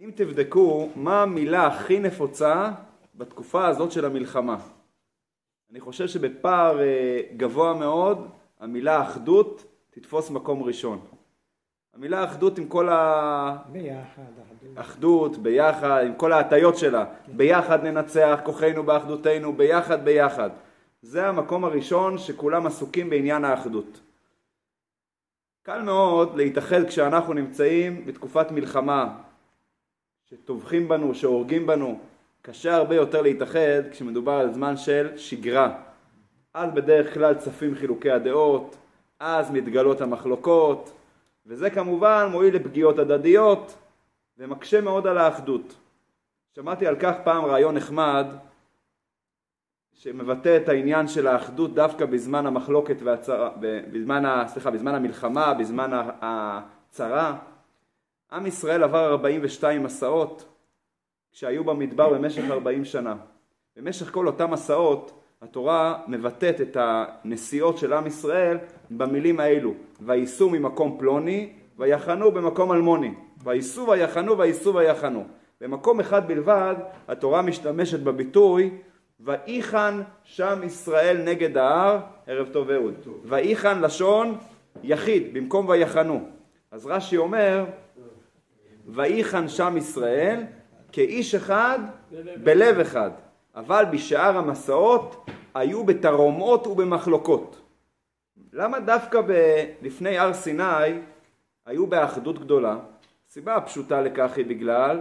אם תבדקו מה המילה הכי נפוצה בתקופה הזאת של המלחמה. אני חושב שבפער אה, גבוה מאוד המילה אחדות תתפוס מקום ראשון. המילה אחדות עם כל ה... ביחד, אחדות, ביחד, עם כל ההטיות שלה. ביחד ננצח, כוחנו באחדותנו, ביחד ביחד. זה המקום הראשון שכולם עסוקים בעניין האחדות. קל מאוד להתאחד כשאנחנו נמצאים בתקופת מלחמה, שטובחים בנו, שהורגים בנו. קשה הרבה יותר להתאחד כשמדובר על זמן של שגרה. אז בדרך כלל צפים חילוקי הדעות, אז מתגלות המחלוקות, וזה כמובן מועיל לפגיעות הדדיות ומקשה מאוד על האחדות. שמעתי על כך פעם רעיון נחמד שמבטא את העניין של האחדות דווקא בזמן המחלוקת והצרה, בזמן, סליחה, בזמן המלחמה, בזמן הצרה. עם ישראל עבר 42 מסעות כשהיו במדבר במשך 40 שנה. במשך כל אותם מסעות התורה מבטאת את הנסיעות של עם ישראל במילים האלו וייסעו ממקום פלוני ויחנו במקום אלמוני וייסעו ויחנו וייסעו ויחנו במקום אחד בלבד התורה משתמשת בביטוי ויחן שם ישראל נגד ההר, ערב טוב אהוד. ויחן לשון יחיד במקום ויחנו. אז רש"י אומר ויחן שם ישראל כאיש אחד בלב אחד. אבל בשאר המסעות היו בתרעומות ובמחלוקות. למה דווקא ב... לפני הר סיני היו באחדות גדולה? הסיבה הפשוטה לכך היא בגלל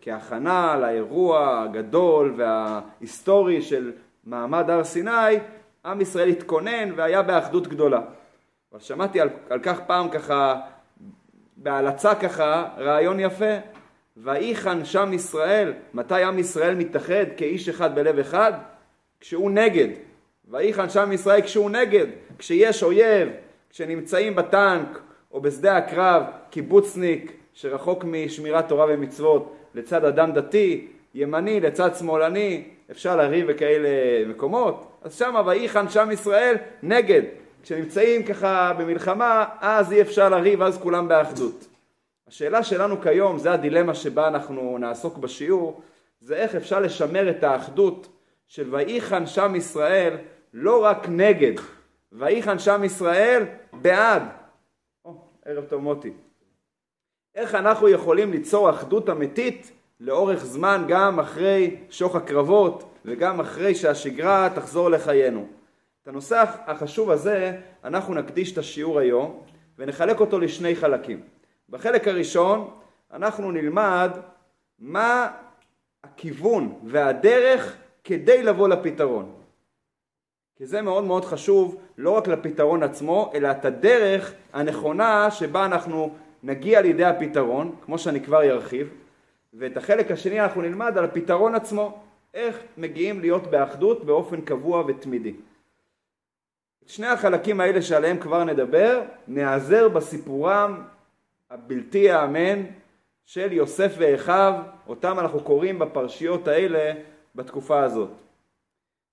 כהכנה לאירוע הגדול וההיסטורי של מעמד הר סיני, עם ישראל התכונן והיה באחדות גדולה. אבל שמעתי על, על כך פעם ככה, בהלצה ככה, רעיון יפה. ויחן שם ישראל, מתי עם ישראל מתאחד כאיש אחד בלב אחד? כשהוא נגד. ויחן שם ישראל כשהוא נגד, כשיש אויב, כשנמצאים בטנק או בשדה הקרב קיבוצניק שרחוק משמירת תורה ומצוות לצד אדם דתי, ימני לצד שמאלני, אפשר לריב בכאלה מקומות, אז שמה ויחן שם ישראל נגד. כשנמצאים ככה במלחמה, אז אי אפשר לריב, אז כולם באחדות. השאלה שלנו כיום, זה הדילמה שבה אנחנו נעסוק בשיעור, זה איך אפשר לשמר את האחדות של ויחן שם ישראל לא רק נגד, ויחן שם ישראל בעד. או, ערב טוב מוטי. איך אנחנו יכולים ליצור אחדות אמיתית לאורך זמן גם אחרי שוך הקרבות וגם אחרי שהשגרה תחזור לחיינו. הנושא החשוב הזה אנחנו נקדיש את השיעור היום ונחלק אותו לשני חלקים. בחלק הראשון אנחנו נלמד מה הכיוון והדרך כדי לבוא לפתרון. כי זה מאוד מאוד חשוב לא רק לפתרון עצמו, אלא את הדרך הנכונה שבה אנחנו נגיע לידי הפתרון, כמו שאני כבר ארחיב, ואת החלק השני אנחנו נלמד על הפתרון עצמו, איך מגיעים להיות באחדות באופן קבוע ותמידי. שני החלקים האלה שעליהם כבר נדבר, נעזר בסיפורם הבלתי ייאמן של יוסף ואחיו, אותם אנחנו קוראים בפרשיות האלה בתקופה הזאת.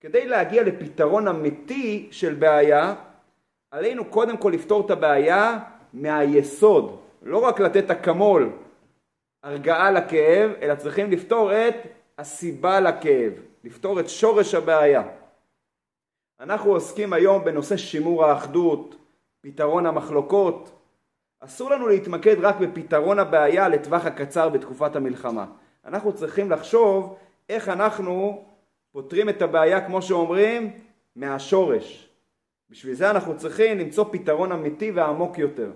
כדי להגיע לפתרון אמיתי של בעיה, עלינו קודם כל לפתור את הבעיה מהיסוד, לא רק לתת אקמול, הרגעה לכאב, אלא צריכים לפתור את הסיבה לכאב, לפתור את שורש הבעיה. אנחנו עוסקים היום בנושא שימור האחדות, פתרון המחלוקות. אסור לנו להתמקד רק בפתרון הבעיה לטווח הקצר בתקופת המלחמה. אנחנו צריכים לחשוב איך אנחנו פותרים את הבעיה, כמו שאומרים, מהשורש. בשביל זה אנחנו צריכים למצוא פתרון אמיתי ועמוק יותר.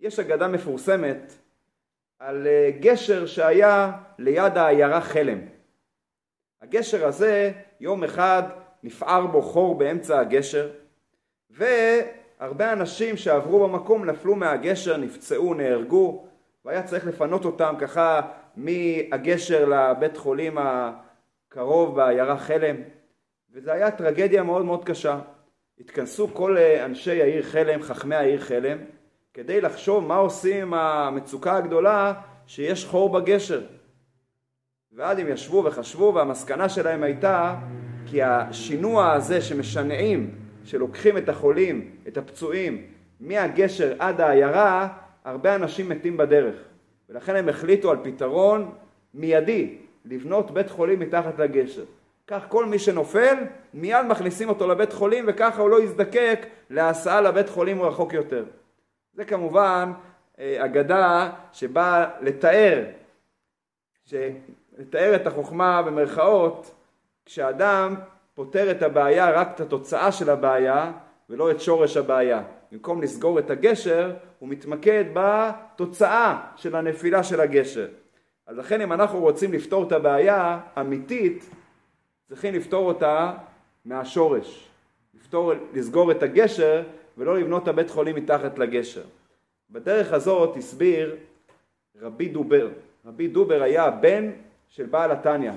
יש אגדה מפורסמת על אה, גשר שהיה ליד העיירה חלם. הגשר הזה, יום אחד נפער בו חור באמצע הגשר, והרבה אנשים שעברו במקום נפלו מהגשר, נפצעו, נהרגו, והיה צריך לפנות אותם ככה מהגשר לבית חולים הקרוב בעיירה חלם, וזו הייתה טרגדיה מאוד מאוד קשה. התכנסו כל אה, אנשי העיר חלם, חכמי העיר חלם, כדי לחשוב מה עושים עם המצוקה הגדולה שיש חור בגשר. ואז הם ישבו וחשבו והמסקנה שלהם הייתה כי השינוע הזה שמשנעים, שלוקחים את החולים, את הפצועים, מהגשר עד העיירה, הרבה אנשים מתים בדרך. ולכן הם החליטו על פתרון מיידי, לבנות בית חולים מתחת לגשר. כך כל מי שנופל, מיד מכניסים אותו לבית חולים וככה הוא לא יזדקק להסעה לבית חולים רחוק יותר. זה כמובן אה, אגדה שבאה לתאר, לתאר את החוכמה במרכאות, כשאדם פותר את הבעיה רק את התוצאה של הבעיה ולא את שורש הבעיה. במקום לסגור את הגשר, הוא מתמקד בתוצאה של הנפילה של הגשר. אז לכן אם אנחנו רוצים לפתור את הבעיה אמיתית, צריכים לפתור אותה מהשורש. לפתור, לסגור את הגשר ולא לבנות את הבית חולים מתחת לגשר. בדרך הזאת הסביר רבי דובר. רבי דובר היה בן של בעל התניא.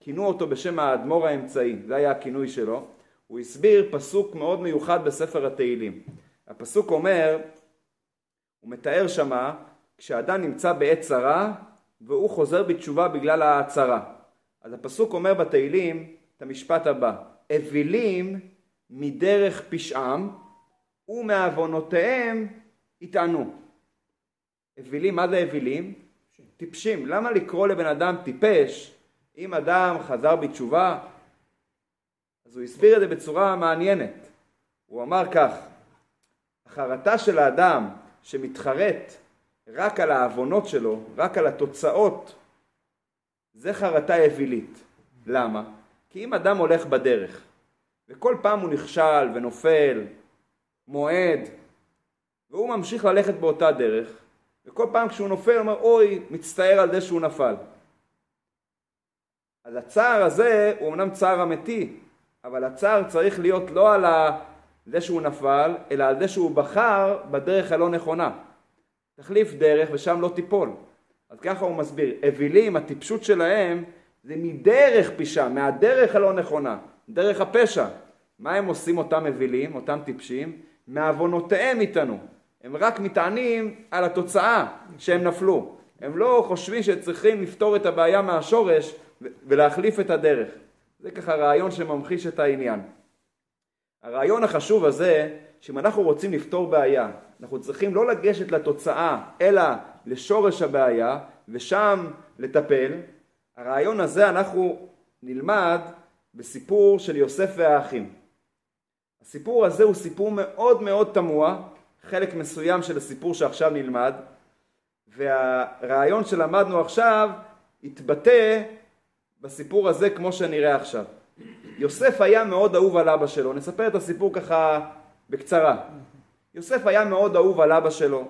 כינו אותו בשם האדמו"ר האמצעי, זה היה הכינוי שלו. הוא הסביר פסוק מאוד מיוחד בספר התהילים. הפסוק אומר, הוא מתאר שמה, כשאדם נמצא בעת צרה והוא חוזר בתשובה בגלל הצרה. אז הפסוק אומר בתהילים את המשפט הבא: אווילים מדרך פשעם ומעוונותיהם יטענו. אווילים, מה זה אווילים? טיפשים. למה לקרוא לבן אדם טיפש אם אדם חזר בתשובה? אז הוא הסביר את זה בצורה מעניינת. הוא אמר כך: החרטה של האדם שמתחרט רק על העוונות שלו, רק על התוצאות, זה חרטה אווילית. למה? כי אם אדם הולך בדרך וכל פעם הוא נכשל ונופל, מועד, והוא ממשיך ללכת באותה דרך, וכל פעם כשהוא נופל הוא אומר אוי, מצטער על זה שהוא נפל. אז הצער הזה הוא אמנם צער אמיתי, אבל הצער צריך להיות לא על זה שהוא נפל, אלא על זה שהוא בחר בדרך הלא נכונה. תחליף דרך ושם לא תיפול. אז ככה הוא מסביר, אווילים, הטיפשות שלהם זה מדרך פישה, מהדרך הלא נכונה, דרך הפשע. מה הם עושים אותם אווילים, אותם טיפשים? מעוונותיהם איתנו. הם רק מתענים על התוצאה שהם נפלו. הם לא חושבים שצריכים לפתור את הבעיה מהשורש ולהחליף את הדרך. זה ככה רעיון שממחיש את העניין. הרעיון החשוב הזה, שאם אנחנו רוצים לפתור בעיה, אנחנו צריכים לא לגשת לתוצאה, אלא לשורש הבעיה, ושם לטפל. הרעיון הזה אנחנו נלמד בסיפור של יוסף והאחים. הסיפור הזה הוא סיפור מאוד מאוד תמוה, חלק מסוים של הסיפור שעכשיו נלמד, והרעיון שלמדנו עכשיו יתבטא בסיפור הזה כמו שנראה עכשיו. יוסף היה מאוד אהוב על אבא שלו, נספר את הסיפור ככה בקצרה. יוסף היה מאוד אהוב על אבא שלו,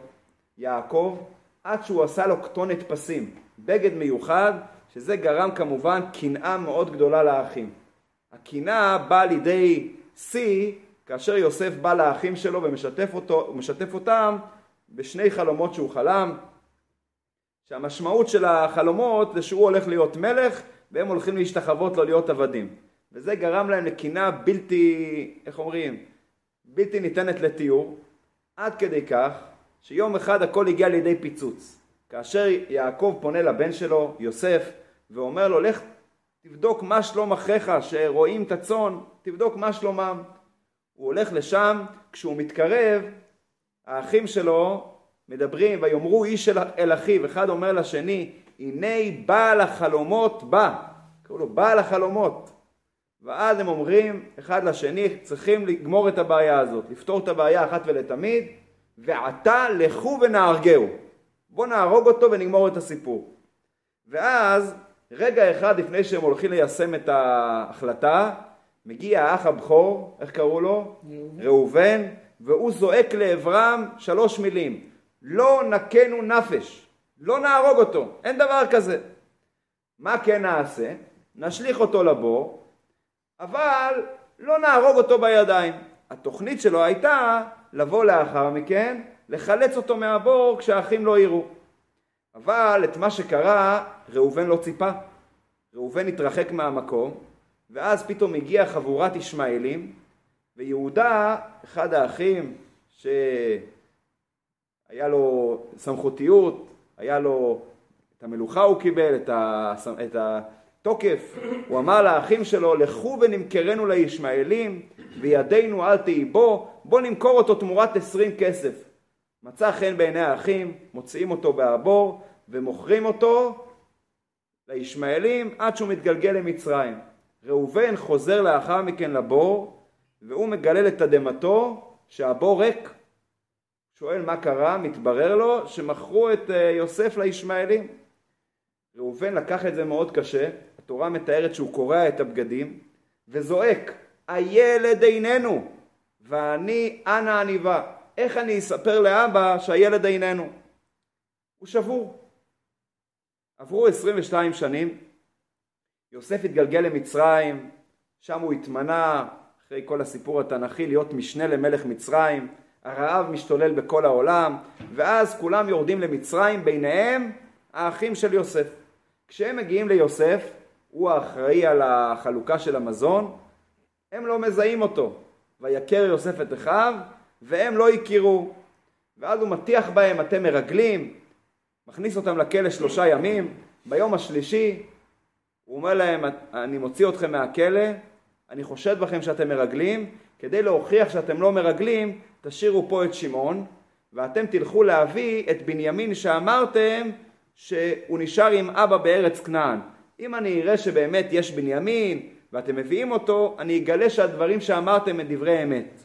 יעקב, עד שהוא עשה לו כתונת פסים, בגד מיוחד, שזה גרם כמובן קנאה מאוד גדולה לאחים. הקנאה באה לידי שיא כאשר יוסף בא לאחים שלו ומשתף אותו, אותם בשני חלומות שהוא חלם, שהמשמעות של החלומות זה שהוא הולך להיות מלך והם הולכים להשתחוות לו להיות עבדים. וזה גרם להם לקנאה בלתי, איך אומרים, בלתי ניתנת לתיאור, עד כדי כך שיום אחד הכל הגיע לידי פיצוץ. כאשר יעקב פונה לבן שלו, יוסף, ואומר לו, לך תבדוק מה שלום אחיך שרואים את הצאן, תבדוק מה שלומם. הוא הולך לשם, כשהוא מתקרב, האחים שלו מדברים, ויאמרו איש אל אחיו, אחד אומר לשני, הנה בעל החלומות בא. קראו לו בעל החלומות. ואז הם אומרים אחד לשני, צריכים לגמור את הבעיה הזאת, לפתור את הבעיה אחת ולתמיד, ועתה לכו ונהרגהו. בואו נהרוג אותו ונגמור את הסיפור. ואז, רגע אחד לפני שהם הולכים ליישם את ההחלטה, מגיע האח הבכור, איך קראו לו? ראובן, והוא זועק לעברם שלוש מילים, לא נכנו נפש, לא נהרוג אותו, אין דבר כזה. מה כן נעשה? נשליך אותו לבור, אבל לא נהרוג אותו בידיים. התוכנית שלו הייתה לבוא לאחר מכן, לחלץ אותו מהבור כשהאחים לא יראו. אבל את מה שקרה ראובן לא ציפה. ראובן התרחק מהמקום, ואז פתאום הגיעה חבורת ישמעאלים, ויהודה, אחד האחים שהיה לו סמכותיות, היה לו את המלוכה הוא קיבל, את, ה... את התוקף, הוא אמר לאחים שלו, לכו ונמכרנו לישמעאלים, וידינו אל תהי בו, בוא נמכור אותו תמורת עשרים כסף. מצא חן בעיני האחים, מוציאים אותו מהבור, ומוכרים אותו לישמעאלים עד שהוא מתגלגל למצרים. ראובן חוזר לאחר מכן לבור והוא מגלה לתדהמתו שהבור ריק. שואל מה קרה, מתברר לו שמכרו את אה, יוסף לישמעאלים. ראובן לקח את זה מאוד קשה, התורה מתארת שהוא קורע את הבגדים וזועק, הילד איננו, ואני אנה עניבה. איך אני אספר לאבא שהילד איננו? הוא שבור. עברו 22 שנים, יוסף התגלגל למצרים, שם הוא התמנה, אחרי כל הסיפור התנ"כי, להיות משנה למלך מצרים, הרעב משתולל בכל העולם, ואז כולם יורדים למצרים, ביניהם האחים של יוסף. כשהם מגיעים ליוסף, הוא האחראי על החלוקה של המזון, הם לא מזהים אותו. ויכר יוסף את אחיו, והם לא הכירו. ואז הוא מטיח בהם, אתם מרגלים, מכניס אותם לכלא שלושה ימים, ביום השלישי הוא אומר להם, אני מוציא אתכם מהכלא, אני חושד בכם שאתם מרגלים, כדי להוכיח שאתם לא מרגלים, תשאירו פה את שמעון, ואתם תלכו להביא את בנימין שאמרתם שהוא נשאר עם אבא בארץ כנען. אם אני אראה שבאמת יש בנימין ואתם מביאים אותו, אני אגלה שהדברים שאמרתם הם דברי אמת.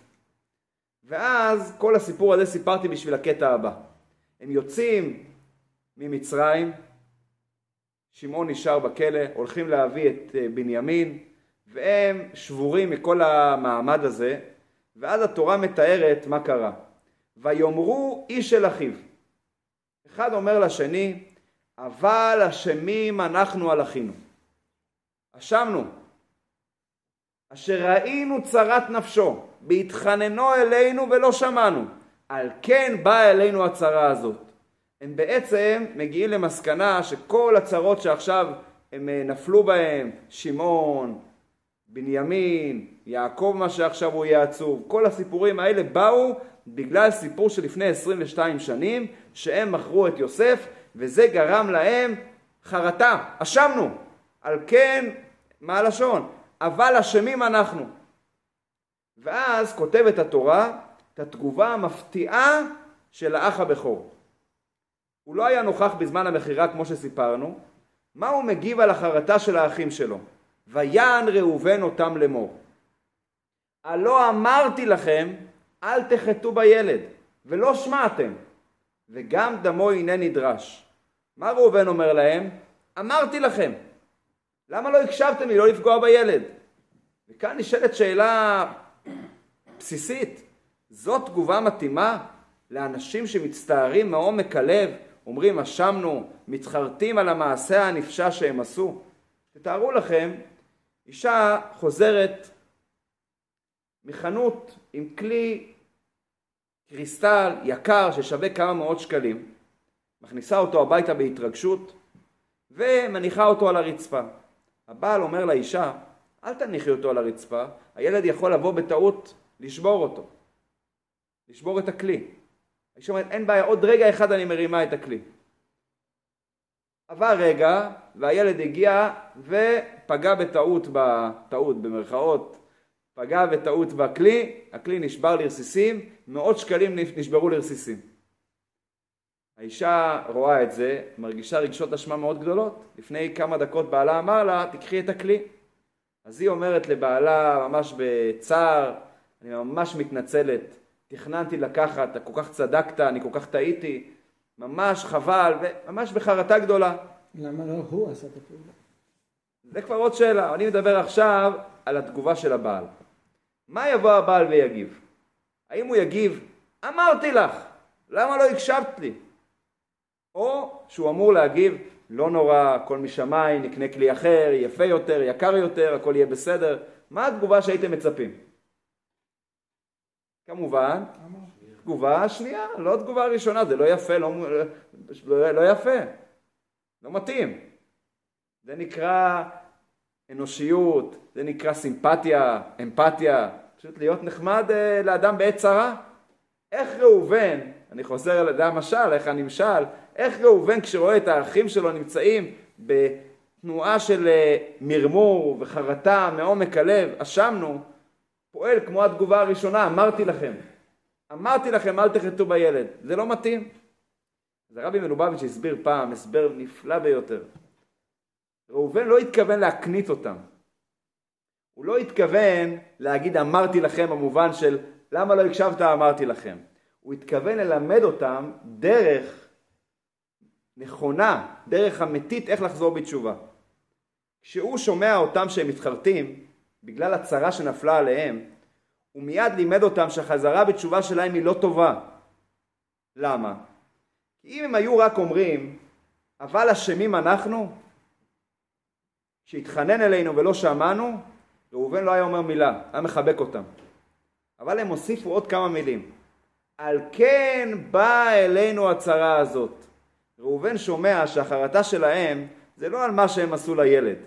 ואז כל הסיפור הזה סיפרתי בשביל הקטע הבא. הם יוצאים ממצרים, שמעון נשאר בכלא, הולכים להביא את אה, בנימין, והם שבורים מכל המעמד הזה, ואז התורה מתארת מה קרה. ויאמרו איש אל אחיו. אחד אומר לשני, אבל אשמים אנחנו על אחינו. אשמנו. אשר ראינו צרת נפשו, בהתחננו אלינו ולא שמענו. על כן באה אלינו הצרה הזאת. הם בעצם מגיעים למסקנה שכל הצרות שעכשיו הם אה, נפלו בהם, שמעון, בנימין, יעקב מה שעכשיו הוא יהיה עצוב, כל הסיפורים האלה באו בגלל סיפור שלפני 22 שנים שהם מכרו את יוסף וזה גרם להם חרטה, אשמנו, על כן, מה הלשון? אבל אשמים אנחנו. ואז כותבת התורה את התגובה המפתיעה של האח הבכור. הוא לא היה נוכח בזמן המכירה כמו שסיפרנו, מה הוא מגיב על החרטה של האחים שלו? ויען ראובן אותם לאמור. הלא אמרתי לכם אל תחטאו בילד ולא שמעתם וגם דמו הנה נדרש. מה ראובן אומר להם? אמרתי לכם. למה לא הקשבתם לי לא לפגוע בילד? וכאן נשאלת שאלה בסיסית. זאת תגובה מתאימה לאנשים שמצטערים מעומק הלב אומרים אשמנו, מתחרטים על המעשה הנפשע שהם עשו. תתארו לכם, אישה חוזרת מחנות עם כלי קריסטל יקר ששווה כמה מאות שקלים, מכניסה אותו הביתה בהתרגשות ומניחה אותו על הרצפה. הבעל אומר לאישה, אל תניחי אותו על הרצפה, הילד יכול לבוא בטעות לשבור אותו, לשבור את הכלי. האישה אומרת, אין בעיה, עוד רגע אחד אני מרימה את הכלי. עבר רגע, והילד הגיע ופגע בטעות, בטעות במרכאות, פגע בטעות בכלי, הכלי נשבר לרסיסים, מאות שקלים נשברו לרסיסים. האישה רואה את זה, מרגישה רגשות אשמה מאוד גדולות. לפני כמה דקות בעלה אמר לה, תקחי את הכלי. אז היא אומרת לבעלה ממש בצער, אני ממש מתנצלת, תכננתי לקחת, אתה כל כך צדקת, אני כל כך טעיתי, ממש חבל, וממש בחרטה גדולה. למה לא הוא עשה את הפעולה? זה כבר עוד שאלה, אני מדבר עכשיו על התגובה של הבעל. מה יבוא הבעל ויגיב? האם הוא יגיב, אמרתי לך, למה לא הקשבת לי? או שהוא אמור להגיב, לא נורא, הכל משמיים, נקנה כלי אחר, יפה יותר, יקר יותר, הכל יהיה בסדר. מה התגובה שהייתם מצפים? כמובן, תגובה שנייה, לא תגובה ראשונה, זה לא יפה, לא, לא, לא יפה, לא מתאים. זה נקרא אנושיות, זה נקרא סימפתיה, אמפתיה, פשוט להיות נחמד uh, לאדם בעת צרה. איך ראובן, אני חוזר על ידי המשל, איך הנמשל, איך ראובן כשרואה את האחים שלו נמצאים בתנועה של uh, מרמור וחרטה מעומק הלב, אשמנו, פועל כמו התגובה הראשונה, אמרתי לכם. אמרתי לכם אל תחטאו בילד, זה לא מתאים. אז הרבי מלובביץ' הסביר פעם, הסבר נפלא ביותר. ראובן לא התכוון להקנית אותם. הוא לא התכוון להגיד אמרתי לכם במובן של למה לא הקשבת אמרתי לכם. הוא התכוון ללמד אותם דרך נכונה, דרך אמיתית איך לחזור בתשובה. כשהוא שומע אותם שהם מתחרטים בגלל הצרה שנפלה עליהם, הוא מיד לימד אותם שהחזרה בתשובה שלהם היא לא טובה. למה? כי אם הם היו רק אומרים, אבל אשמים אנחנו, שהתחנן אלינו ולא שמענו, ראובן לא היה אומר מילה, היה מחבק אותם. אבל הם הוסיפו עוד כמה מילים. על כן באה אלינו הצרה הזאת. ראובן שומע שהחרטה שלהם זה לא על מה שהם עשו לילד.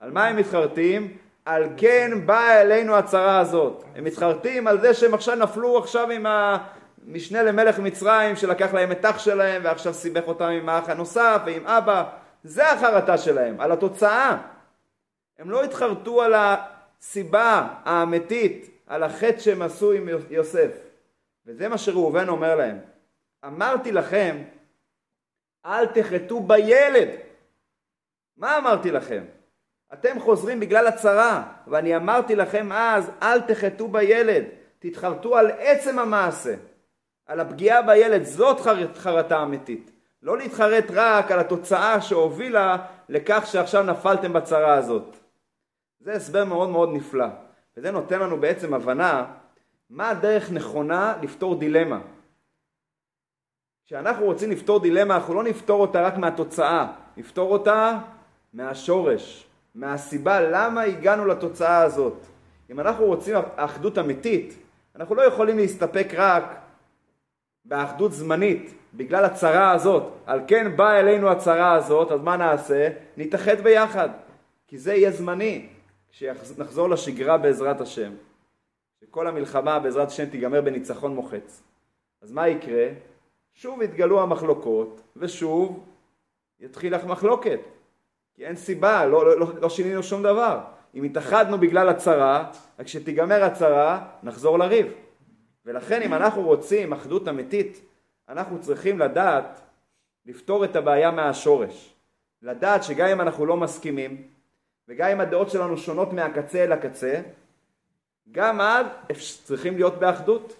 על מה הם מתחרטים? על כן באה אלינו הצרה הזאת. הם מתחרטים על זה שהם עכשיו נפלו עכשיו עם המשנה למלך מצרים שלקח להם את אח שלהם ועכשיו סיבך אותם עם האח הנוסף ועם אבא. זה החרטה שלהם, על התוצאה. הם לא התחרטו על הסיבה האמיתית, על החטא שהם עשו עם יוסף. וזה מה שראובן אומר להם. אמרתי לכם, אל תחטאו בילד. מה אמרתי לכם? אתם חוזרים בגלל הצרה, ואני אמרתי לכם אז, אל תחטאו בילד, תתחרטו על עצם המעשה, על הפגיעה בילד, זאת חרטה אמיתית. לא להתחרט רק על התוצאה שהובילה לכך שעכשיו נפלתם בצרה הזאת. זה הסבר מאוד מאוד נפלא, וזה נותן לנו בעצם הבנה מה הדרך נכונה לפתור דילמה. כשאנחנו רוצים לפתור דילמה, אנחנו לא נפתור אותה רק מהתוצאה, נפתור אותה מהשורש, מהסיבה למה הגענו לתוצאה הזאת. אם אנחנו רוצים אחדות אמיתית, אנחנו לא יכולים להסתפק רק באחדות זמנית, בגלל הצרה הזאת. על כן באה אלינו הצרה הזאת, אז מה נעשה? נתאחד ביחד, כי זה יהיה זמני. כשנחזור לשגרה בעזרת השם, שכל המלחמה בעזרת השם תיגמר בניצחון מוחץ, אז מה יקרה? שוב יתגלו המחלוקות, ושוב יתחיל לך מחלוקת. כי אין סיבה, לא, לא, לא, לא שינינו שום דבר. אם התאחדנו בגלל הצרה, רק כשתיגמר הצרה, נחזור לריב. ולכן אם אנחנו רוצים אחדות אמיתית, אנחנו צריכים לדעת לפתור את הבעיה מהשורש. לדעת שגם אם אנחנו לא מסכימים, וגם אם הדעות שלנו שונות מהקצה אל הקצה, גם אז צריכים להיות באחדות.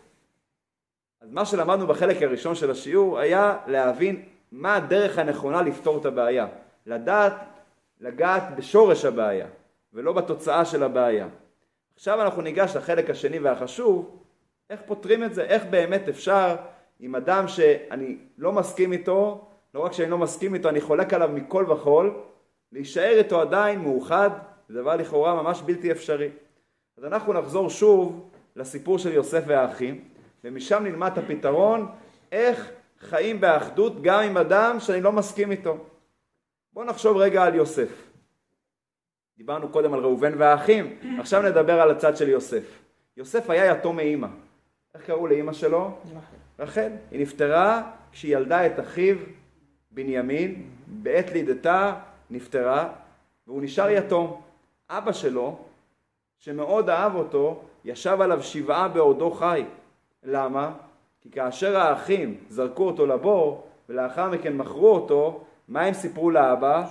אז מה שלמדנו בחלק הראשון של השיעור היה להבין מה הדרך הנכונה לפתור את הבעיה. לדעת לגעת בשורש הבעיה ולא בתוצאה של הבעיה. עכשיו אנחנו ניגש לחלק השני והחשוב, איך פותרים את זה, איך באמת אפשר עם אדם שאני לא מסכים איתו, לא רק שאני לא מסכים איתו, אני חולק עליו מכל וכול, להישאר איתו עדיין מאוחד, זה דבר לכאורה ממש בלתי אפשרי. אז אנחנו נחזור שוב לסיפור של יוסף והאחים, ומשם נלמד את הפתרון איך חיים באחדות גם עם אדם שאני לא מסכים איתו. בואו נחשוב רגע על יוסף. דיברנו קודם על ראובן והאחים, עכשיו נדבר על הצד של יוסף. יוסף היה יתום מאימא. איך קראו לאימא שלו? רחל. היא נפטרה כשהיא ילדה את אחיו בנימין, בעת לידתה נפטרה, והוא נשאר יתום. אבא שלו, שמאוד אהב אותו, ישב עליו שבעה בעודו חי. למה? כי כאשר האחים זרקו אותו לבור, ולאחר מכן מכרו אותו, מה הם סיפרו לאבא?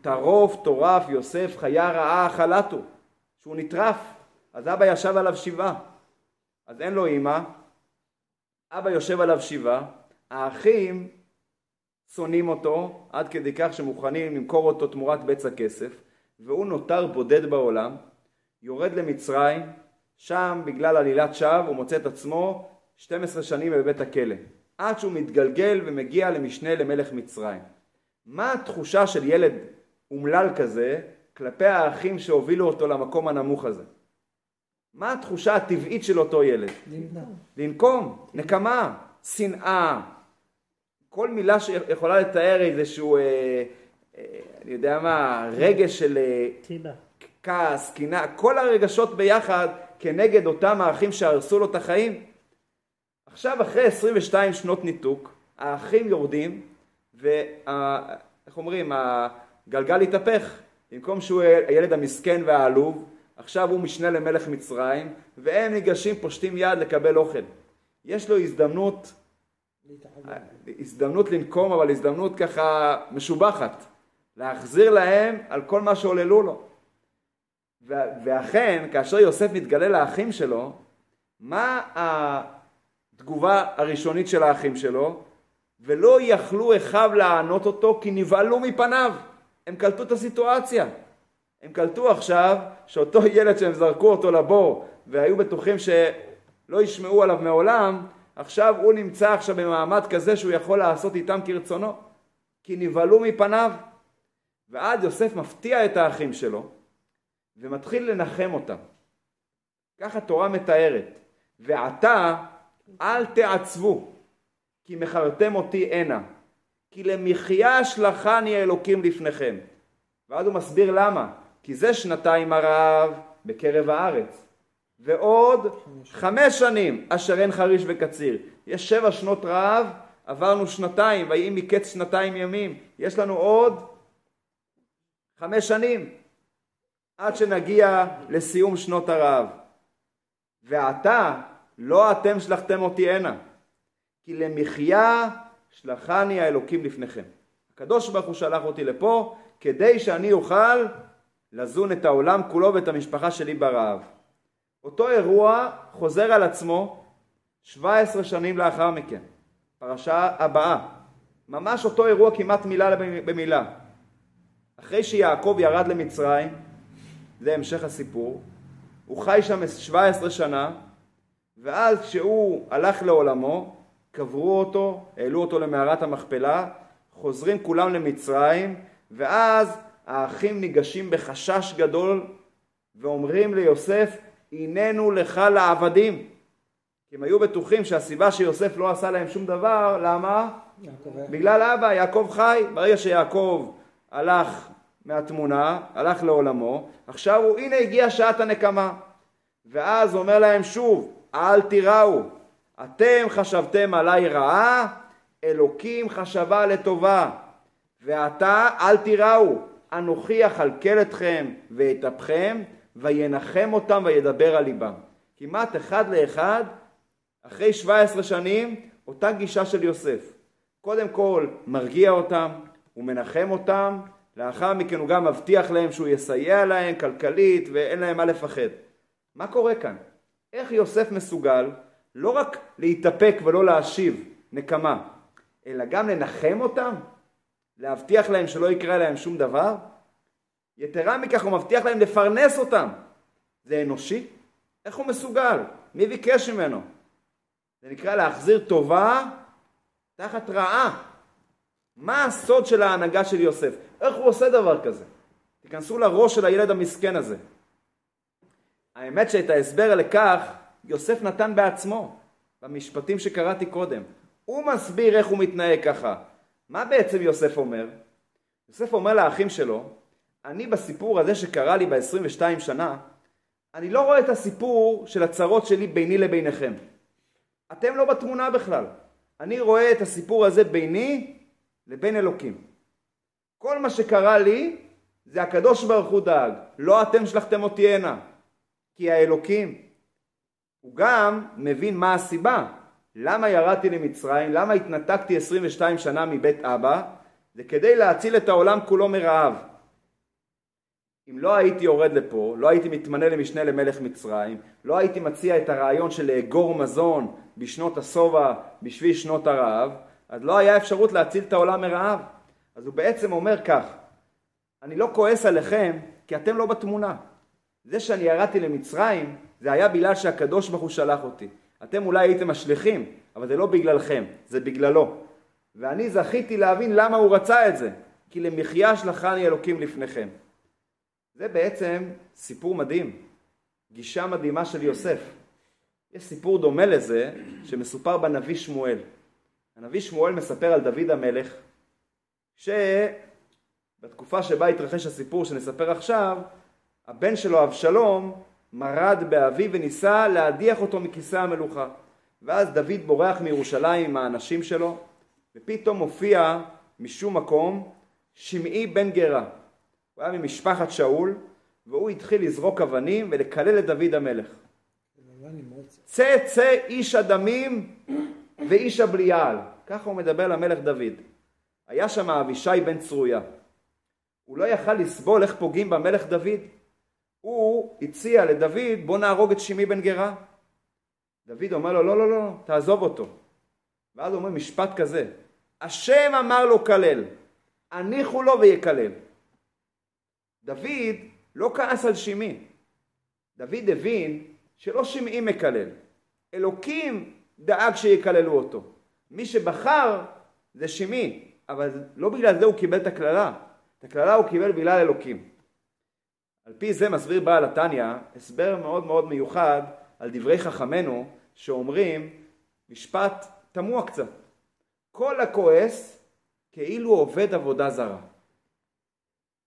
טרוף, טורף, יוסף, חיה רעה אכלתו, שהוא נטרף. אז אבא ישב עליו שבעה. אז אין לו אימא, אבא יושב עליו שבעה, האחים שונאים אותו עד כדי כך שמוכנים למכור אותו תמורת בצע כסף, והוא נותר בודד בעולם, יורד למצרים, שם בגלל עלילת שווא הוא מוצא את עצמו 12 שנים בבית הכלא, עד שהוא מתגלגל ומגיע למשנה למלך מצרים. מה התחושה של ילד אומלל כזה כלפי האחים שהובילו אותו למקום הנמוך הזה? מה התחושה הטבעית של אותו ילד? לנקום, נקמה, שנאה, כל מילה שיכולה לתאר איזשהו, אה, אה, אני יודע מה, רגש של אה, כעס, קנאה, כל הרגשות ביחד כנגד אותם האחים שהרסו לו את החיים. עכשיו אחרי 22 שנות ניתוק, האחים יורדים ואיך אומרים, הגלגל התהפך. במקום שהוא הילד המסכן והעלוב, עכשיו הוא משנה למלך מצרים, והם ניגשים, פושטים יד לקבל אוכל. יש לו הזדמנות. הזדמנות לנקום, אבל הזדמנות ככה משובחת. להחזיר להם על כל מה שעוללו לו. ואכן, כאשר יוסף מתגלה לאחים שלו, מה התגובה הראשונית של האחים שלו? ולא יכלו אחיו לענות אותו כי נבהלו מפניו. הם קלטו את הסיטואציה. הם קלטו עכשיו שאותו ילד שהם זרקו אותו לבור והיו בטוחים שלא ישמעו עליו מעולם, עכשיו הוא נמצא עכשיו במעמד כזה שהוא יכול לעשות איתם כרצונו. כי נבהלו מפניו. ואז יוסף מפתיע את האחים שלו ומתחיל לנחם אותם. ככה תורה מתארת. ועתה אל תעצבו כי מכרתם אותי הנה כי למחיה שלחני אלוקים לפניכם. ואז הוא מסביר למה. כי זה שנתיים הרעב בקרב הארץ. ועוד חמש שנים אשר אין חריש וקציר. יש שבע שנות רעב, עברנו שנתיים, ויהי מקץ שנתיים ימים. יש לנו עוד חמש שנים עד שנגיע לסיום שנות הרעב. ועתה לא אתם שלחתם אותי הנה, כי למחיה שלחני האלוקים לפניכם. הקדוש ברוך הוא שלח אותי לפה כדי שאני אוכל לזון את העולם כולו ואת המשפחה שלי ברעב. אותו אירוע חוזר על עצמו 17 שנים לאחר מכן, פרשה הבאה. ממש אותו אירוע כמעט מילה במילה. אחרי שיעקב ירד למצרים, זה המשך הסיפור, הוא חי שם 17 שנה, ואז כשהוא הלך לעולמו, קברו אותו, העלו אותו למערת המכפלה, חוזרים כולם למצרים, ואז האחים ניגשים בחשש גדול ואומרים ליוסף, הננו לך לעבדים. כי הם היו בטוחים שהסיבה שיוסף לא עשה להם שום דבר, למה? יעקב בגלל אבא, יעקב חי. ברגע שיעקב הלך מהתמונה, הלך לעולמו, עכשיו הוא, הנה הגיעה שעת הנקמה. ואז אומר להם שוב, אל תיראו, אתם חשבתם עליי רעה, אלוקים חשבה לטובה. ועתה אל תיראו, אנוכי אכלכל אתכם ואת אפכם, וינחם אותם וידבר על ליבם. כמעט אחד לאחד, אחרי 17 שנים, אותה גישה של יוסף. קודם כל מרגיע אותם, הוא מנחם אותם, לאחר מכן הוא גם מבטיח להם שהוא יסייע להם כלכלית ואין להם מה לפחד. מה קורה כאן? איך יוסף מסוגל לא רק להתאפק ולא להשיב נקמה, אלא גם לנחם אותם? להבטיח להם שלא יקרה להם שום דבר? יתרה מכך הוא מבטיח להם לפרנס אותם. זה אנושי? איך הוא מסוגל? מי ביקש ממנו? זה נקרא להחזיר טובה תחת רעה. מה הסוד של ההנהגה של יוסף? איך הוא עושה דבר כזה? תיכנסו לראש של הילד המסכן הזה. האמת שאת ההסבר לכך יוסף נתן בעצמו, במשפטים שקראתי קודם. הוא מסביר איך הוא מתנהג ככה. מה בעצם יוסף אומר? יוסף אומר לאחים שלו, אני בסיפור הזה שקרה לי ב-22 שנה, אני לא רואה את הסיפור של הצרות שלי ביני לביניכם. אתם לא בתמונה בכלל. אני רואה את הסיפור הזה ביני לבין אלוקים. כל מה שקרה לי זה הקדוש ברוך הוא דאג, לא אתם שלחתם אותי הנה, כי האלוקים. הוא גם מבין מה הסיבה, למה ירדתי למצרים, למה התנתקתי 22 שנה מבית אבא, זה כדי להציל את העולם כולו מרעב. אם לא הייתי יורד לפה, לא הייתי מתמנה למשנה למלך מצרים, לא הייתי מציע את הרעיון של לאגור מזון בשנות השובע בשביל שנות הרעב, אז לא היה אפשרות להציל את העולם מרעב. אז הוא בעצם אומר כך, אני לא כועס עליכם כי אתם לא בתמונה. זה שאני ירדתי למצרים, זה היה בגלל שהקדוש ברוך הוא שלח אותי. אתם אולי הייתם השליחים, אבל זה לא בגללכם, זה בגללו. ואני זכיתי להבין למה הוא רצה את זה, כי למחיה שלחני אלוקים לפניכם. זה בעצם סיפור מדהים, גישה מדהימה של יוסף. יש סיפור דומה לזה שמסופר בנביא שמואל. הנביא שמואל מספר על דוד המלך, שבתקופה שבה התרחש הסיפור שנספר עכשיו, הבן שלו אבשלום מרד באביו וניסה להדיח אותו מכיסא המלוכה. ואז דוד בורח מירושלים עם האנשים שלו, ופתאום מופיע משום מקום שמעי בן גרה. הוא היה ממשפחת שאול, והוא התחיל לזרוק אבנים ולקלל את דוד המלך. צא צא איש הדמים ואיש הבליעל. ככה הוא מדבר למלך דוד. היה שם אבישי בן צרויה. הוא לא יכל לסבול איך פוגעים במלך דוד. הוא הציע לדוד בוא נהרוג את שמעי בן גרה. דוד אומר לו לא לא לא תעזוב אותו. ואז הוא אומר משפט כזה השם אמר לו כלל הניחו לו ויקלל. דוד לא כעס על שמעי. דוד הבין שלא שמעי מקלל. אלוקים דאג שיקללו אותו. מי שבחר זה שמעי, אבל לא בגלל זה הוא קיבל את הקללה. את הקללה הוא קיבל בגלל אלוקים. על פי זה מסביר בעל התניא הסבר מאוד מאוד מיוחד על דברי חכמינו שאומרים משפט תמוה קצת. כל הכועס כאילו עובד עבודה זרה.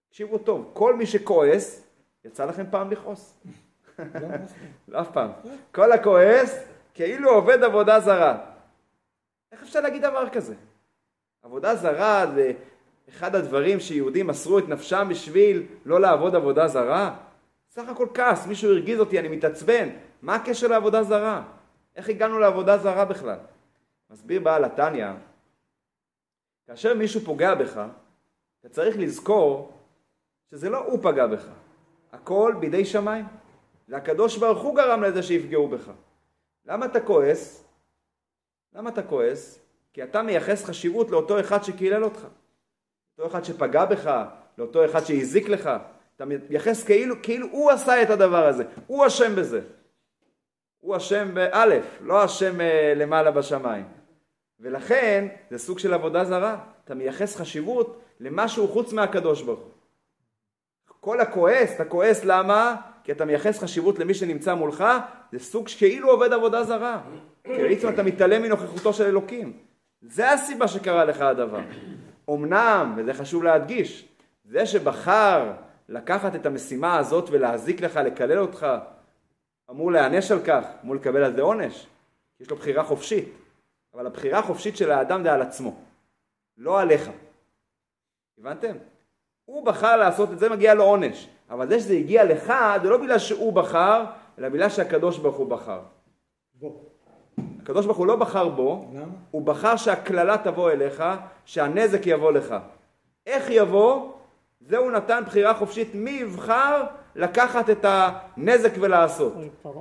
תקשיבו טוב, כל מי שכועס, יצא לכם פעם לכעוס? לא אף פעם. כל הכועס כאילו עובד עבודה זרה. איך אפשר להגיד דבר כזה? עבודה זרה זה אחד הדברים שיהודים מסרו את נפשם בשביל לא לעבוד עבודה זרה? סך הכל כעס, מישהו הרגיז אותי, אני מתעצבן. מה הקשר לעבודה זרה? איך הגענו לעבודה זרה בכלל? מסביר בעל התניא, כאשר מישהו פוגע בך, אתה צריך לזכור שזה לא הוא פגע בך, הכל בידי שמיים. זה הקדוש ברוך הוא גרם לזה שיפגעו בך. למה אתה כועס? למה אתה כועס? כי אתה מייחס חשיבות לאותו אחד שקילל אותך. לאותו אחד שפגע בך, לאותו אחד שהזיק לך. אתה מייחס כאילו, כאילו הוא עשה את הדבר הזה, הוא אשם בזה. הוא אשם באלף, לא אשם אה, למעלה בשמיים. ולכן זה סוג של עבודה זרה. אתה מייחס חשיבות למשהו חוץ מהקדוש ברוך הוא. כל הכועס, אתה כועס למה? כי אתה מייחס חשיבות למי שנמצא מולך, זה סוג שכאילו עובד עבודה זרה. כי בעצם אתה מתעלם מנוכחותו של אלוקים. זה הסיבה שקרה לך הדבר. אמנם, וזה חשוב להדגיש, זה שבחר לקחת את המשימה הזאת ולהזיק לך, לקלל אותך, אמור להיענש על כך, אמור לקבל על זה עונש. יש לו בחירה חופשית. אבל הבחירה החופשית של האדם זה על עצמו, לא עליך. הבנתם? הוא בחר לעשות את זה, מגיע לו עונש. אבל זה שזה הגיע לך, זה לא בגלל שהוא בחר, אלא בגלל שהקדוש ברוך הוא בחר. בוא. הקדוש ברוך הוא לא בחר בו, למה? הוא בחר שהקללה תבוא אליך, שהנזק יבוא לך. איך יבוא? זה הוא נתן בחירה חופשית מי יבחר לקחת את הנזק ולעשות.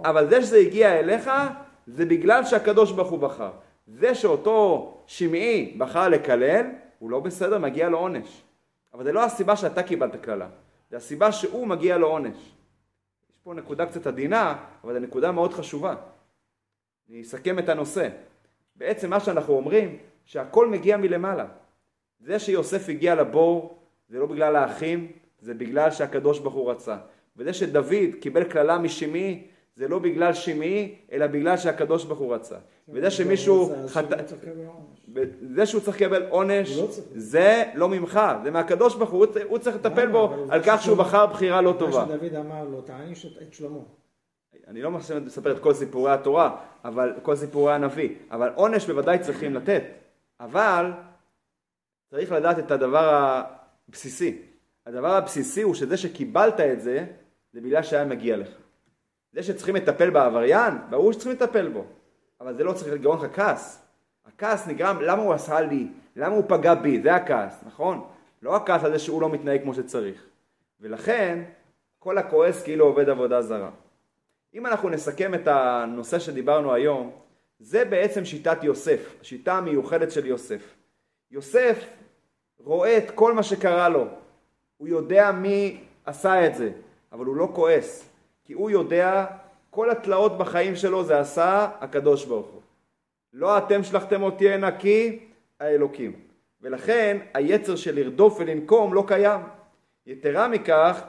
אבל זה שזה הגיע אליך, זה בגלל שהקדוש ברוך הוא בחר. זה שאותו שמעי בחר לקלל, הוא לא בסדר, מגיע לו עונש. אבל זה לא הסיבה שאתה קיבלת קללה, זה הסיבה שהוא מגיע לו עונש. יש פה נקודה קצת עדינה, אבל זו נקודה מאוד חשובה. אני אסכם את הנושא. בעצם מה שאנחנו אומרים, שהכל מגיע מלמעלה. זה שיוסף הגיע לבור, זה לא בגלל האחים, זה בגלל שהקדוש ברוך הוא רצה. וזה שדוד קיבל קללה משמעי, זה לא בגלל שמעי, אלא בגלל שהקדוש ברוך הוא רצה. וזה שמישהו אז חטא... עונש. זה שהוא צריך לקבל עונש, לא. זה לא ממך, זה מהקדוש ברוך הוא, הוא צריך- לטפל? בו על כך שהוא בחר בחירה לא טובה. מה שדוד אמר לו, תעניש את שלמה. אני לא מספר את כל סיפורי התורה, אבל כל סיפורי הנביא, אבל עונש בוודאי צריכים לתת, אבל צריך לדעת את הדבר הבסיסי. הדבר הבסיסי הוא שזה שקיבלת את זה, זה בגלל שהיה מגיע לך. זה שצריכים לטפל בעבריין, ברור שצריכים לטפל בו, אבל זה לא צריך לגרום לך כעס. הכעס נגרם, למה הוא עשה לי? למה הוא פגע בי? זה הכעס, נכון? לא הכעס על זה שהוא לא מתנהג כמו שצריך. ולכן, כל הכועס כאילו עובד עבודה זרה. אם אנחנו נסכם את הנושא שדיברנו היום, זה בעצם שיטת יוסף, השיטה המיוחדת של יוסף. יוסף רואה את כל מה שקרה לו, הוא יודע מי עשה את זה, אבל הוא לא כועס, כי הוא יודע כל התלאות בחיים שלו זה עשה הקדוש ברוך הוא. לא אתם שלחתם אותי הנה כי האלוקים. ולכן היצר של לרדוף ולנקום לא קיים. יתרה מכך,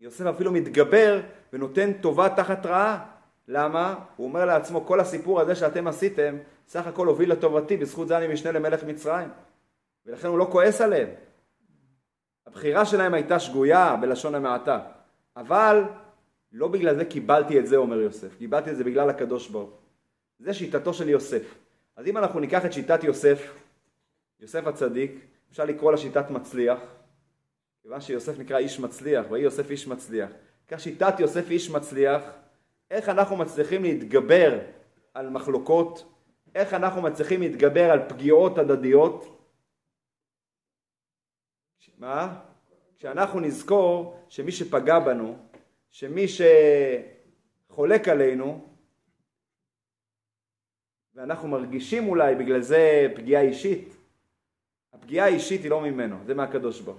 יוסף אפילו מתגבר ונותן טובה תחת רעה. למה? הוא אומר לעצמו, כל הסיפור הזה שאתם עשיתם, סך הכל הוביל לטובתי, בזכות זה אני משנה למלך מצרים. ולכן הוא לא כועס עליהם. הבחירה שלהם הייתה שגויה בלשון המעטה. אבל לא בגלל זה קיבלתי את זה, אומר יוסף. קיבלתי את זה בגלל הקדוש ברוך. זה שיטתו של יוסף. אז אם אנחנו ניקח את שיטת יוסף, יוסף הצדיק, אפשר לקרוא לה שיטת מצליח, כיוון שיוסף נקרא איש מצליח, ויהי יוסף איש מצליח. כך שיטת יוסף איש מצליח, איך אנחנו מצליחים להתגבר על מחלוקות, איך אנחנו מצליחים להתגבר על פגיעות הדדיות? מה? כשאנחנו נזכור שמי שפגע בנו, שמי שחולק עלינו, ואנחנו מרגישים אולי בגלל זה פגיעה אישית, הפגיעה האישית היא לא ממנו, זה מהקדוש ברוך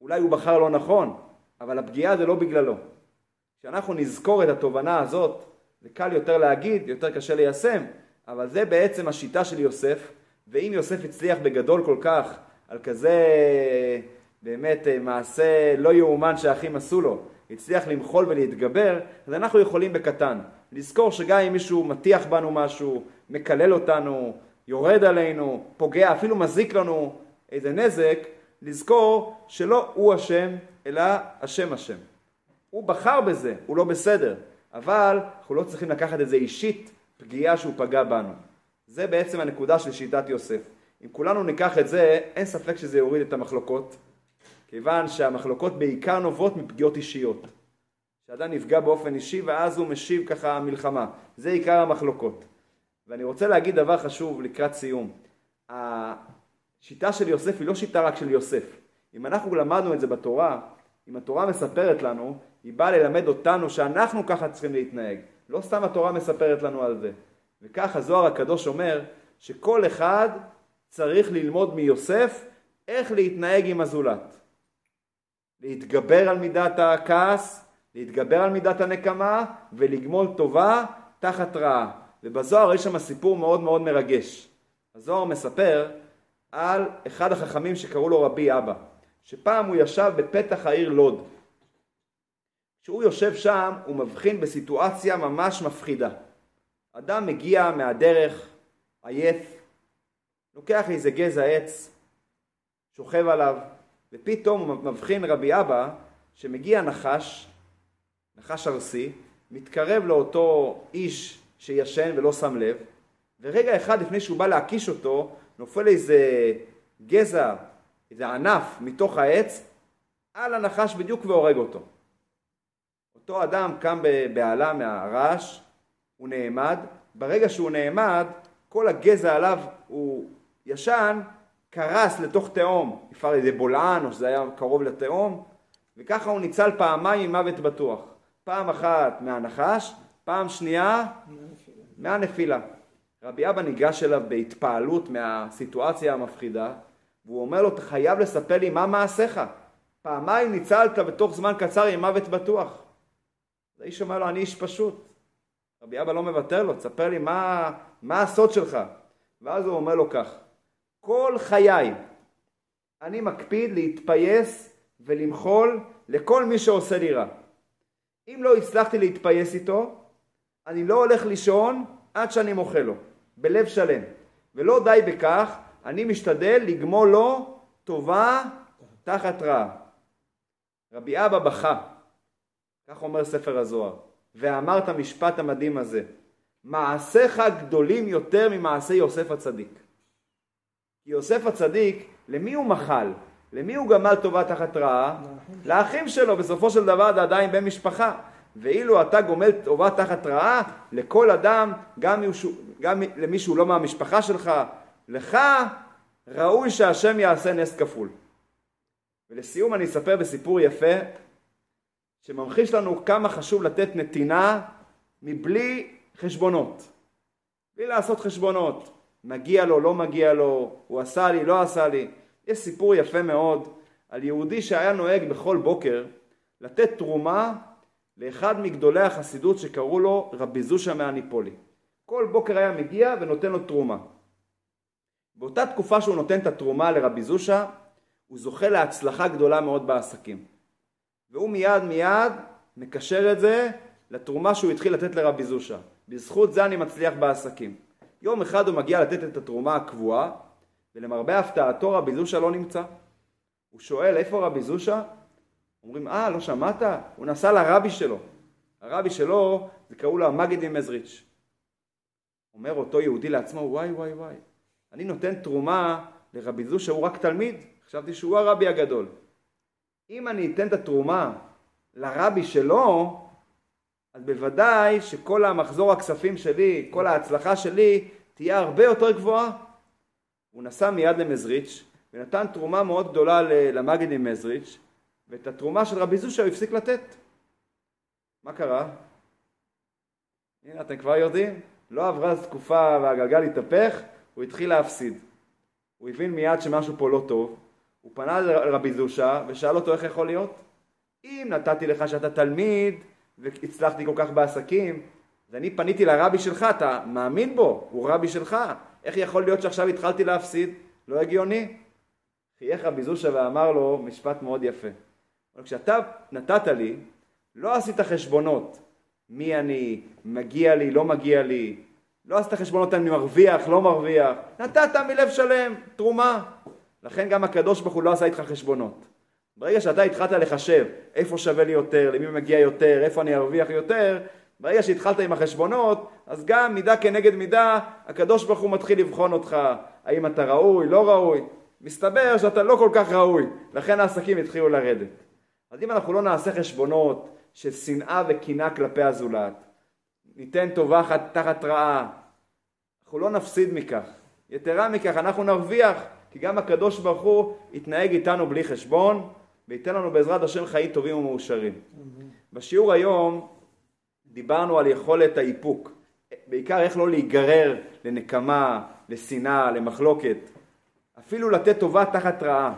אולי הוא בחר לא נכון, אבל הפגיעה זה לא בגללו. כשאנחנו נזכור את התובנה הזאת, זה קל יותר להגיד, יותר קשה ליישם, אבל זה בעצם השיטה של יוסף, ואם יוסף הצליח בגדול כל כך על כזה באמת מעשה לא יאומן שהאחים עשו לו, הצליח למחול ולהתגבר, אז אנחנו יכולים בקטן. לזכור שגם אם מישהו מטיח בנו משהו, מקלל אותנו, יורד עלינו, פוגע, אפילו מזיק לנו איזה נזק, לזכור שלא הוא אשם, אלא השם אשם. הוא בחר בזה, הוא לא בסדר, אבל אנחנו לא צריכים לקחת את זה אישית, פגיעה שהוא פגע בנו. זה בעצם הנקודה של שיטת יוסף. אם כולנו ניקח את זה, אין ספק שזה יוריד את המחלוקות, כיוון שהמחלוקות בעיקר נובעות מפגיעות אישיות. שאדם נפגע באופן אישי ואז הוא משיב ככה מלחמה. זה עיקר המחלוקות. ואני רוצה להגיד דבר חשוב לקראת סיום. השיטה של יוסף היא לא שיטה רק של יוסף. אם אנחנו למדנו את זה בתורה, אם התורה מספרת לנו, היא באה ללמד אותנו שאנחנו ככה צריכים להתנהג. לא סתם התורה מספרת לנו על זה. וכך הזוהר הקדוש אומר שכל אחד צריך ללמוד מיוסף איך להתנהג עם הזולת. להתגבר על מידת הכעס, להתגבר על מידת הנקמה ולגמול טובה תחת רעה. ובזוהר יש שם סיפור מאוד מאוד מרגש. הזוהר מספר על אחד החכמים שקראו לו רבי אבא, שפעם הוא ישב בפתח העיר לוד. כשהוא יושב שם הוא מבחין בסיטואציה ממש מפחידה. אדם מגיע מהדרך, עייף, לוקח איזה גזע עץ, שוכב עליו, ופתאום הוא מבחין רבי אבא שמגיע נחש, נחש ארסי, מתקרב לאותו איש שישן ולא שם לב, ורגע אחד לפני שהוא בא להקיש אותו, נופל איזה גזע, איזה ענף מתוך העץ, על הנחש בדיוק והורג אותו. אותו אדם קם בבהלה מהרעש, הוא נעמד, ברגע שהוא נעמד, כל הגזע עליו הוא ישן, קרס לתוך תהום, נפער איזה בולען או שזה היה קרוב לתהום, וככה הוא ניצל פעמיים ממוות בטוח. פעם אחת מהנחש, פעם שנייה מהנפילה. רבי אבא ניגש אליו בהתפעלות מהסיטואציה המפחידה, והוא אומר לו, אתה חייב לספר לי מה מעשיך. פעמיים ניצלת בתוך זמן קצר עם מוות בטוח. האיש אומר לו, אני איש פשוט. רבי אבא לא מוותר לו, תספר לי מה, מה הסוד שלך. ואז הוא אומר לו כך, כל חיי אני מקפיד להתפייס ולמחול לכל מי שעושה לי רע. אם לא הצלחתי להתפייס איתו, אני לא הולך לישון עד שאני מוחל לו, בלב שלם. ולא די בכך, אני משתדל לגמול לו טובה תחת רע. רבי אבא בכה, כך אומר ספר הזוהר, ואמר את המשפט המדהים הזה, מעשיך גדולים יותר ממעשי יוסף הצדיק. כי יוסף הצדיק, למי הוא מחל? למי הוא גמל טובה תחת רעה? לאחים שלו, בסופו של דבר זה עדיין בן משפחה. ואילו אתה גומל טובה תחת רעה, לכל אדם, גם, מישהו, גם למי שהוא לא מהמשפחה שלך, לך ראוי שהשם יעשה נס כפול. ולסיום אני אספר בסיפור יפה, שממחיש לנו כמה חשוב לתת נתינה מבלי חשבונות. בלי לעשות חשבונות. מגיע לו, לא מגיע לו, הוא עשה לי, לא עשה לי. יש סיפור יפה מאוד על יהודי שהיה נוהג בכל בוקר לתת תרומה לאחד מגדולי החסידות שקראו לו רבי זושה מהניפולי. כל בוקר היה מגיע ונותן לו תרומה. באותה תקופה שהוא נותן את התרומה לרבי זושה, הוא זוכה להצלחה גדולה מאוד בעסקים. והוא מיד מיד מקשר את זה לתרומה שהוא התחיל לתת לרבי זושה. בזכות זה אני מצליח בעסקים. יום אחד הוא מגיע לתת את התרומה הקבועה, ולמרבה הפתעתו רבי זושה לא נמצא. הוא שואל, איפה רבי זושה? אומרים, אה, לא שמעת? הוא נסע לרבי שלו. הרבי שלו, זה קראו לו המגיד ממזריץ'. אומר אותו יהודי לעצמו, וואי וואי וואי, אני נותן תרומה לרבי זושה, הוא רק תלמיד, חשבתי שהוא הרבי הגדול. אם אני אתן את התרומה לרבי שלו, אז בוודאי שכל המחזור הכספים שלי, כל ההצלחה שלי, תהיה הרבה יותר גבוהה. הוא נסע מיד למזריץ' ונתן תרומה מאוד גדולה למגד עם מזריץ', ואת התרומה של רבי זושה הוא הפסיק לתת. מה קרה? הנה, אתם כבר יודעים, לא עברה תקופה והגלגל התהפך, הוא התחיל להפסיד. הוא הבין מיד שמשהו פה לא טוב, הוא פנה לרבי זושה ושאל אותו איך יכול להיות. אם נתתי לך שאתה תלמיד והצלחתי כל כך בעסקים, אז אני פניתי לרבי שלך, אתה מאמין בו, הוא רבי שלך, איך יכול להיות שעכשיו התחלתי להפסיד? לא הגיוני. חייך רבי זושה ואמר לו משפט מאוד יפה. אבל כשאתה נתת לי, לא עשית חשבונות. מי אני, מגיע לי, לא מגיע לי. לא עשית חשבונות אני מרוויח, לא מרוויח. נתת מלב שלם, תרומה. לכן גם הקדוש ברוך הוא לא עשה איתך חשבונות. ברגע שאתה התחלת לחשב איפה שווה לי יותר, למי מגיע יותר, איפה אני ארוויח יותר, ברגע שהתחלת עם החשבונות, אז גם מידה כנגד מידה, הקדוש ברוך הוא מתחיל לבחון אותך, האם אתה ראוי, לא ראוי. מסתבר שאתה לא כל כך ראוי, לכן העסקים התחילו לרדת. אז אם אנחנו לא נעשה חשבונות של שנאה וקנאה כלפי הזולת, ניתן טובה תחת רעה, אנחנו לא נפסיד מכך. יתרה מכך, אנחנו נרוויח, כי גם הקדוש ברוך הוא יתנהג איתנו בלי חשבון, וייתן לנו בעזרת השם חיים טובים ומאושרים. בשיעור היום דיברנו על יכולת האיפוק, בעיקר איך לא להיגרר לנקמה, לשנאה, למחלוקת, אפילו לתת טובה תחת רעה.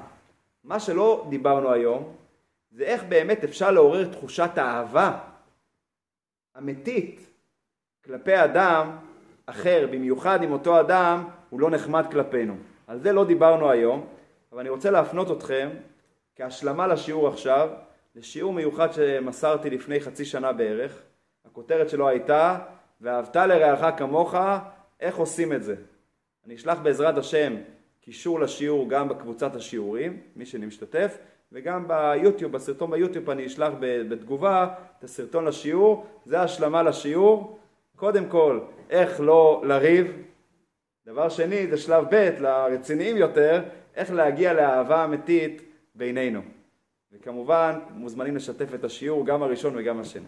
מה שלא דיברנו היום, זה איך באמת אפשר לעורר תחושת אהבה אמיתית כלפי אדם אחר, במיוחד אם אותו אדם הוא לא נחמד כלפינו. על זה לא דיברנו היום, אבל אני רוצה להפנות אתכם כהשלמה לשיעור עכשיו, לשיעור מיוחד שמסרתי לפני חצי שנה בערך. הכותרת שלו הייתה ואהבת לרעך כמוך, איך עושים את זה? אני אשלח בעזרת השם קישור לשיעור גם בקבוצת השיעורים, מי שמשתתף, וגם ביוטיוב, בסרטון ביוטיוב אני אשלח בתגובה את הסרטון לשיעור, זה השלמה לשיעור. קודם כל, איך לא לריב. דבר שני, זה שלב ב' לרציניים יותר, איך להגיע לאהבה אמיתית בינינו. וכמובן, מוזמנים לשתף את השיעור, גם הראשון וגם השני.